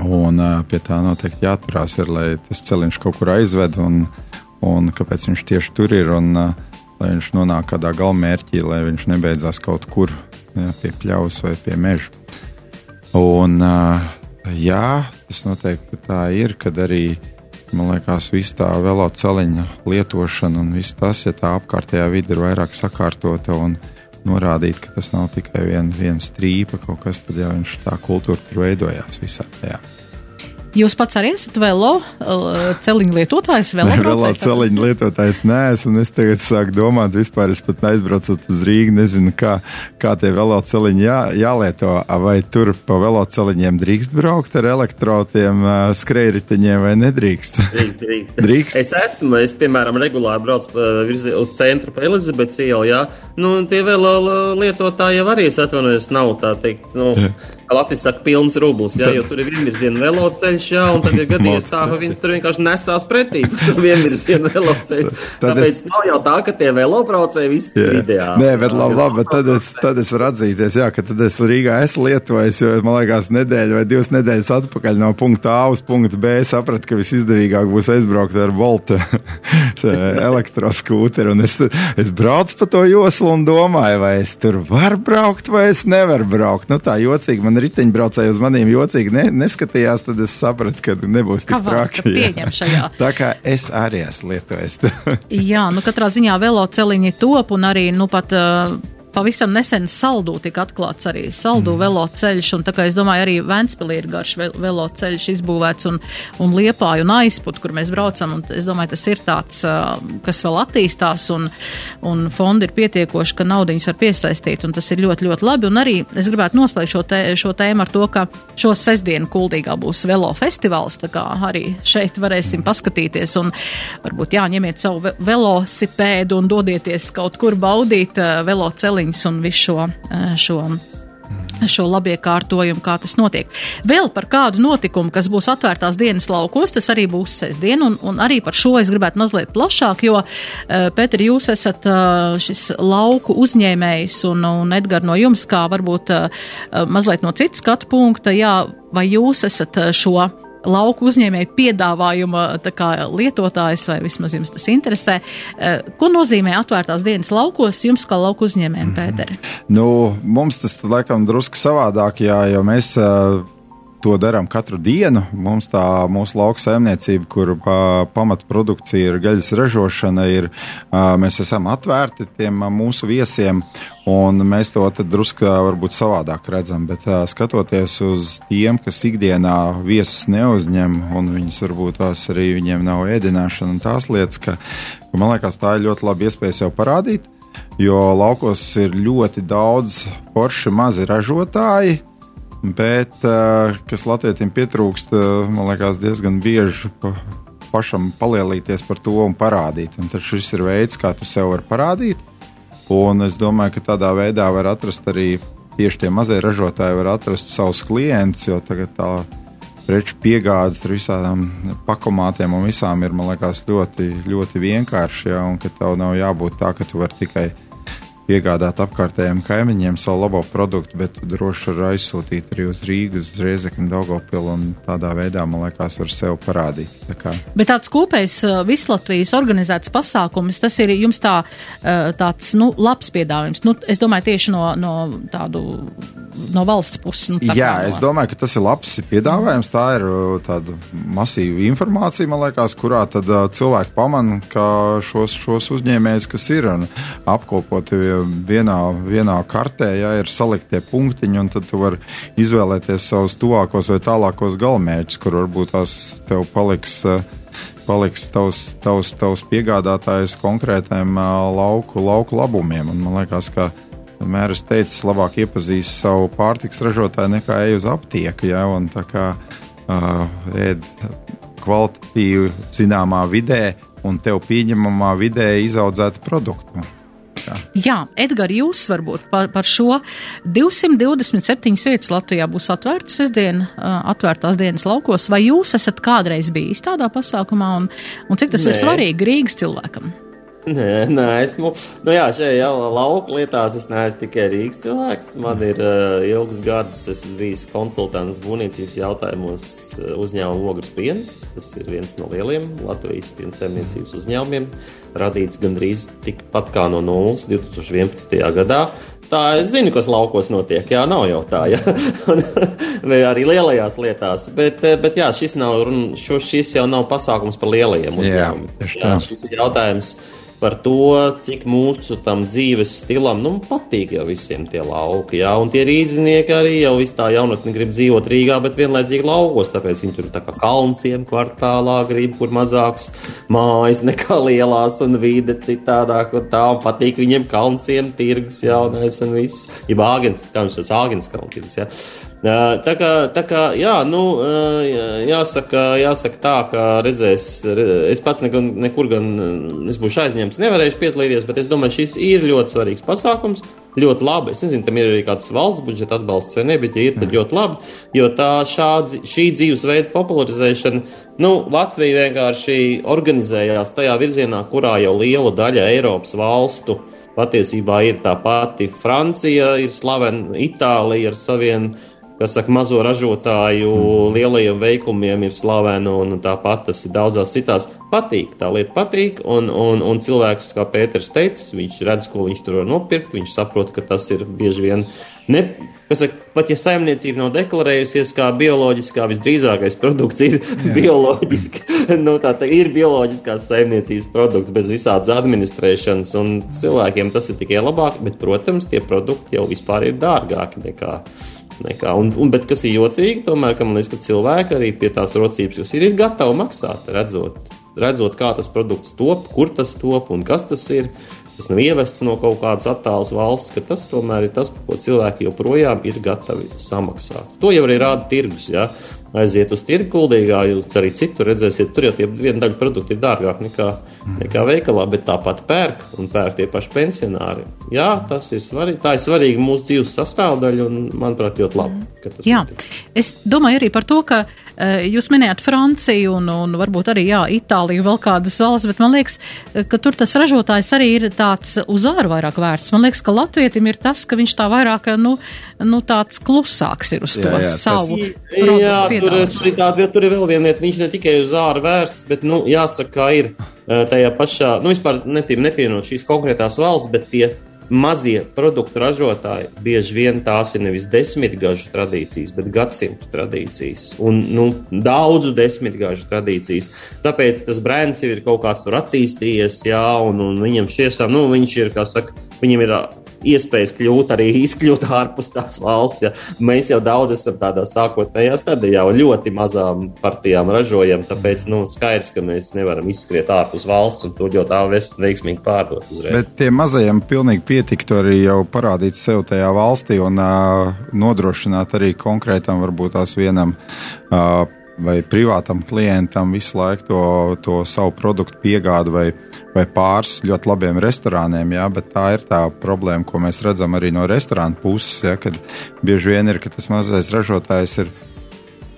un uh, pie tā noteikti jāturās, ir, lai tas celiņš kaut kur aizved. Un, uh, un kāpēc viņš tieši tur ir. Un, uh, lai viņš nonāk kādā galamērķī, lai viņš nebeidzās kaut kur jā, pie pļaus vai pie meža. Un, uh, jā, tas noteikti tā ir, kad arī man liekas, viss tā veloceliņa lietošana un viss tas, ja tā apkārtējā vide ir vairāk sakārtota un norādīt, ka tas nav tikai viena vien strīpa kaut kas, tad jau viņš tā kultūra tur veidojās visā tajā. Jūs pats arī esat velo celiņu lietotājs? Velo, velo celiņu lietotājs nē, un es tagad sāku domāt, vispār es pat aizbraucot uz Rīgu, nezinu, kā, kā tie velo celiņi jā, jālieto, vai tur pa velo celiņiem drīkst braukt ar elektrotiem skrējriteņiem vai nedrīkst? *laughs* Drīkst, drīkst. drīkst. Es esmu, es, piemēram, regulāri braucu virzi, uz centru pa Elizabetes ielu, jā. Nu, tie velo lietotāji jau arī, es atvainojos, nav tā teikt, nu. Jā *laughs* Latvijas saka, pilns rublis, jā, jo tur ir vienvirziena veloceļš, jā, un tad ir *laughs* gadījies tā, ka viņi tur vienkārši nesās pretī, tur *laughs* vienvirziena veloceļš. Tāpēc es... nav jau tā, ka tie velobraucēji visi ir ideāli. Nē, bet labi, labi, bet tad es, tad es varu atzīties, jā, ka tad es Rīgā esmu lietojis, jo man liekas nedēļa vai divas nedēļas atpakaļ no punkta A uz punktu B sapratu, ka visizdevīgāk būs aizbraukt ar Volta *laughs* elektroskūteri, un es, es braucu pa to joslu un domāju, vai es tur varu braukt vai es nevaru braukt. Nu tā jocīgi man riteņbraucēji uz maniem jocīgi ne, neskatījās, tad es sapratu, ka nebūs tik traki. Tā kā es arī esmu lietojis. jā, nu katrā ziņā veloceliņi top un arī, nu pat. Uh, pavisam nesen saldū tika atklāts arī saldū mm. veloceļš, un tā kā es domāju, arī Ventspilī ir garš veloceļš izbūvēts un, un liepāju un aizput, kur mēs braucam, un es domāju, tas ir tāds, kas vēl attīstās, un, un fondi ir pietiekoši, ka naudiņas var piesaistīt, un tas ir ļoti, ļoti labi, un arī es gribētu noslēgt šo, te, šo tēmu ar to, ka šo sestdienu kuldīgā būs velo festivāls, tā kā arī šeit varēsim paskatīties, un varbūt jāņemiet savu velosipēdu un dodieties kaut kur baudīt veloceliņu celiņus un visu šo, eh, šo šo labiekārtojumu, kā tas notiek. Vēl par kādu notikumu, kas būs atvērtās dienas laukos, tas arī būs sestdien, un, un arī par šo es gribētu mazliet plašāk, jo, uh, Pēter, jūs esat uh, šis lauku uzņēmējs, un, un Edgar, no jums, kā varbūt mazliet no citas skatu punkta, jā, vai jūs esat šo lauku uzņēmēju piedāvājuma kā, lietotājs, vai vismaz jums tas interesē. Eh, ko nozīmē atvērtās dienas laukos jums kā lauku uzņēmējiem, Pēteri? Nu, mums tas laikam drusku savādāk, jā, jo mēs. Uh, to darām katru dienu. Mums tā mūsu lauka saimniecība, kur pa, pamatprodukcija ir gaļas ražošana, ir, mēs esam atvērti tiem mūsu viesiem. Un mēs to drusku varbūt savādāk redzam, bet skatoties uz tiem, kas ikdienā viesus neuzņem, un viņus varbūt tās arī viņiem nav ēdināšana un tās lietas, ka, ka man liekas, tā ir ļoti laba iespēja sev parādīt. Jo laukos ir ļoti daudz forši mazi ražotāji, Bet, eh, kas Latvijam pietrūkst, eh, man liekas, diezgan bieži pa, pašam palielīties par to un parādīt. Un tad šis ir veids, kā tu sev vari parādīt. Un es domāju, ka tādā veidā var atrast arī tieši tie mazie ražotāji, var atrast savus klientus, jo tagad tā preču piegādes ar visādām pakomātiem un visām ir, man liekas, ļoti, ļoti vienkārši. Ja, un ka tev nav jābūt tā, ka tu vari tikai piegādāt apkārtējiem kaimiņiem savu labo produktu, bet droši var aizsūtīt arī uz Rīgas, uz Riezekni, Daugopilu un tādā veidā, man liekas, var sev parādīt. Tā kā. Bet tāds kopējs uh, Vislatvijas organizēts pasākums, tas ir jums tā, uh, tāds, nu, labs piedāvājums. Nu, es domāju tieši no, no tādu, no valsts puses. Nu, Jā, no... es domāju, ka tas ir labs piedāvājums. Tā ir uh, tāda masīva informācija, man liekas, kurā tad cilvēki pamana, ka šos, šos uzņēmējus, kas ir un apkopoti vienā, vienā kartē ja, ir saliktie punktiņi, un tad tu vari izvēlēties savus tuvākos vai tālākos galamērķus, kur varbūt tās tev paliks. Paliks tavs, tavs, tavs piegādātājs konkrētiem lauku, lauku labumiem. Un man liekas, ka vienmēr es teicu, labāk iepazīst savu pārtiks ražotāju nekā ej uz aptieku. Ja, un tā kā uh, ēd kvalitatīvi zināmā vidē un tev pieņemamā vidē izaudzētu produktu. Jā, Edgars, jūs varbūt par, par šo 227 vietas Latvijā būs atvērtas sestdien, atvērtās dienas laukos. Vai jūs esat kādreiz bijis tādā pasākumā un, un cik tas Nē. ir svarīgi Rīgas cilvēkam? Nē, nē, esmu. Nu, jā, šajā lauka lietās es neesmu tikai Rīgas cilvēks. Man ir uh, ilgs gads, es esmu bijis konsultants būvniecības jautājumos uzņēmuma ogres piens. Tas ir viens no lieliem Latvijas piensaimniecības uzņēmumiem, radīts gandrīz tikpat kā no nulles 2011. gadā. Tā es zinu, kas laukos notiek. Jā, nav jau tā, ja? *laughs* vai arī lielajās lietās. Bet, bet jā, šis, nav, šis jau nav pasākums par lielajiem uzņēmumiem. Jā, jā, šis ir jautājums par to, cik mūsu tam dzīves stilam nu, patīk jau visiem tie lauki. Jā, un tie rīznieki arī jau visu tā jaunatni grib dzīvot Rīgā, bet vienlaicīgi laukos, tāpēc viņi tur tā kā kalnciem kvartālā grib, kur mazāks mājas nekā lielās un vide citādāk un tā, un patīk viņiem kalnciem, tirgus jaunais un viss. Ja bāgens, kā viņš tas āgens kalns. Tā kā, tā kā jā, nu, jāsaka, jāsaka tā, ka redzēs, es pats nekur, nekur gan, es būšu aizņemts, nevarēšu piedalīties, bet es domāju, šis ir ļoti svarīgs pasākums, ļoti labi. Es nezinu, tam ir arī kāds valsts budžeta atbalsts vai ne, bet, ja ir, tad ļoti labi, jo tā šādi, šī dzīvesveida popularizēšana, nu, Latvija vienkārši organizējās tajā virzienā, kurā jau liela daļa Eiropas valstu patiesībā ir tā pati Francija, ir slavena Itālija ar saviem kas saka, mazo ražotāju mm. lielajiem veikumiem ir slavena, un tāpat tas ir daudzās citās. Patīk, tā lieta patīk, un, un, un cilvēks, kā Pēters teica, viņš redz, ko viņš tur var nopirkt, viņš saprot, ka tas ir bieži vien, ne, kas saka, pat ja saimniecība nav deklarējusies kā bioloģiskā, visdrīzākais produkts ir *laughs* bioloģiski, nu tā, tā ir bioloģiskās saimniecības produkts bez visādas administrēšanas, un cilvēkiem tas ir tikai labāk, bet, protams, tie produkti jau vispār ir dārgāki nekā nekā. Un, un, bet kas ir jocīgi, tomēr, ka man liekas, ka cilvēki arī pie tās rocības, kas ir, ir gatavi maksāt, redzot, redzot, kā tas produkts top, kur tas top un kas tas ir. Tas nav ievests no kaut kādas attālas valsts, ka tas tomēr ir tas, ko cilvēki joprojām ir gatavi samaksāt. To jau arī rāda tirgus. Ja? Aiziet uz tirgu kuldīgā, jūs arī citur redzēsiet, tur jau tie viena daļa produkti ir dārgāk nekā, nekā veikalā, bet tāpat pērk un pērk tie paši pensionāri. Jā, tas ir svarīgi, tā ir svarīga mūsu dzīves sastāvdaļa un, manuprāt, ļoti labi, ka tas Jā, notiek. es domāju arī par to, ka uh, jūs minējāt Franciju un, un varbūt arī, jā, Itāliju, vēl kādas valsts, bet man liekas, eh, ka tur tas ražotājs arī ir tāds uz āru vairāk vērts. Man liekas, ka latvietim ir tas, ka viņš tā vairāk, nu, nu tāds klusāks ir uz to Jā, jā, tas- savu Jā, produktu tur, ir tāda, tur ir vēl viena lieta. Viņš ne tikai uz ārā vērsts, bet, nu, jāsaka, kā ir eh, tajā pašā, nu, vispār netīm nepienot šīs konkrētās valsts, bet tie mazie produktu ražotāji bieži vien tās ir nevis desmitgažu tradīcijas, bet gadsimtu tradīcijas un nu, daudzu desmitgažu tradīcijas. Tāpēc tas brands ir kaut kāds tur attīstījies, jā, un, un viņam šiešām, nu, viņš ir, kā saka, viņam ir iespējas kļūt arī izkļūt *laughs* ārpus tās valsts. Ja. Mēs jau daudz esam tādā sākotnējā stadijā un ļoti mazām partijām ražojam, tāpēc nu, skaidrs, ka mēs nevaram izskriet ārpus valsts un to ļoti veiksmīgi pārdot uzreiz. Bet tiem mazajiem pilnīgi pietiktu arī jau parādīt sev tajā valstī un uh, nodrošināt arī konkrētam, varbūt tās vienam uh, vai privātam klientam visu laiku to, to savu produktu piegādu vai, vai pāris ļoti labiem restorāniem. Jā, bet tā ir tā problēma, ko mēs redzam arī no restorāna puses, jā, kad bieži vien ir, ka tas mazais ražotājs ir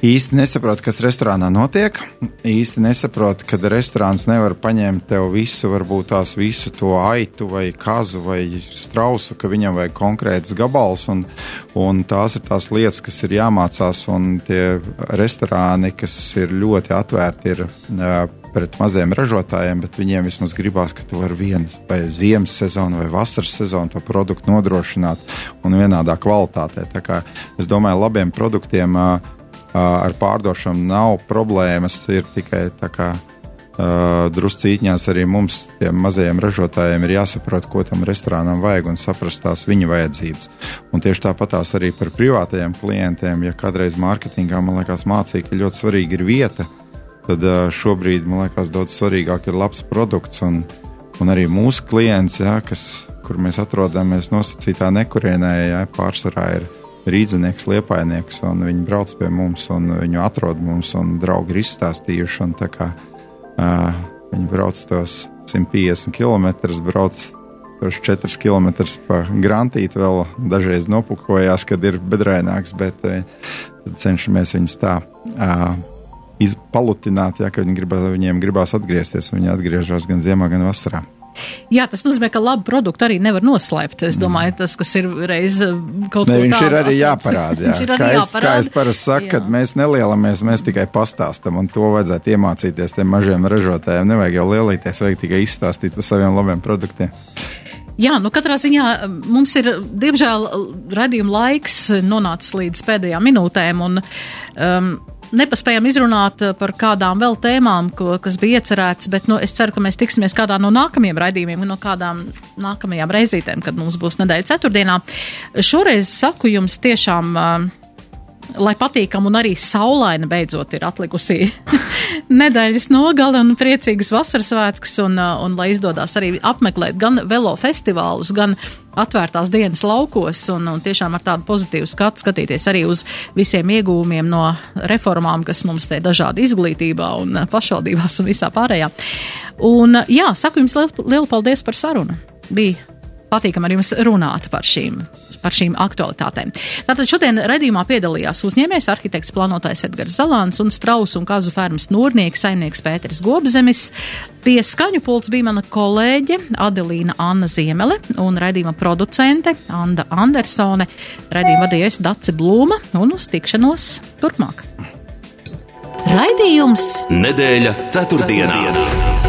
īsti nesaprot, kas restorānā notiek. īsti nesaprot, ka restorāns nevar paņemt tev visu, varbūt tās visu to aitu vai kazu vai strausu, ka viņam vajag konkrēts gabals. Un, un tās ir tās lietas, kas ir jāmācās. Un tie restorāni, kas ir ļoti atvērti, ir uh, pret maziem ražotājiem, bet viņiem vismaz gribās, ka tu vari vienu vai ziemas sezonu vai vasaras sezonu to produktu nodrošināt un vienādā kvalitātē. Tā kā es domāju, labiem produktiem uh, ar pārdošanu nav problēmas. Ir tikai tā kā druscītņās arī mums, tiem mazajiem ražotājiem, ir jāsaprot, ko tam restorānam vajag un saprast tās viņa vajadzības. Un tieši tāpatās arī par privātajiem klientiem, ja kādreiz mārketingā man liekas mācīja, ka ļoti svarīga ir vieta, tad šobrīd man liekas daudz svarīgāk ir labs produkts un, un arī mūsu klients, ja, kas, kur mēs atrodamies nosacītā nekurienē, ja, pārsvarā ir rīznieks, liepainieks, un viņi brauc pie mums, un viņu atrod mums, un draugi ir izstāstījuši. Un, kā, uh, viņi brauc tos 150 km, brauc tos 4 km pa grantīti, vēl dažreiz nopukojās, kad ir bedraināks, bet uh, cenšamies viņus tā. Uh, Palutināt, ja viņi gribas, viņiem gribās atgriezties. Viņi atgriežas gan ziemā, gan vasarā. Jā, tas nozīmē, ka labu produktu arī nevar noslēpt. Es domāju, tas, kas ir reiz kaut ne, ko viņš tādu ir arī jāparāda. *laughs* Jā. viņš ir arī kā, es, jāparāda. kā es parasti saku, kad mēs nelielamies, mēs tikai pastāstam, un to vajadzētu iemācīties tiem mažiem ražotājiem. Nevajag jau lielīties, vajag tikai izstāstīt par saviem labiem produktiem. Jā, nu katrā ziņā mums ir, diemžēl, radījuma laiks nonācis līdz pēdējām minūtēm, un um, nepaspējam izrunāt par kādām vēl tēmām, ko, kas bija iecerēts, bet nu, es ceru, ka mēs tiksimies kādā no nākamajiem raidījumiem, no kādām nākamajām reizītēm, kad mums būs nedēļa ceturtdienā. Šoreiz saku jums tiešām. Uh, lai patīkam un arī saulaina beidzot ir atlikusi *laughs* nedēļas nogale un priecīgas vasaras svētkus un, uh, un lai izdodas arī apmeklēt gan velo festivālus, gan atvērtās dienas laukos un, un tiešām ar tādu pozitīvu skatu skatīties arī uz visiem iegūmiem no reformām, kas mums te dažādi izglītībā un uh, pašvaldībās un visā pārējā. Un jā, saku jums lielu, lielu paldies par sarunu. Bija patīkam ar jums runāt par šīm par šīm aktualitātēm. Tātad šodien redzījumā piedalījās uzņēmējs, arhitekts, plānotājs Edgars Zalāns un Strauss un Kazu fermas nūrnieks, saimnieks Pēteris Gobzemis. Pie skaņu pults bija mana kolēģe Adelīna Anna Ziemele un redzījuma producente Anda Andersone. Redzījuma vadījies Dace Blūma un uz tikšanos turpmāk. Raidījums Nedēļa ceturtdienā.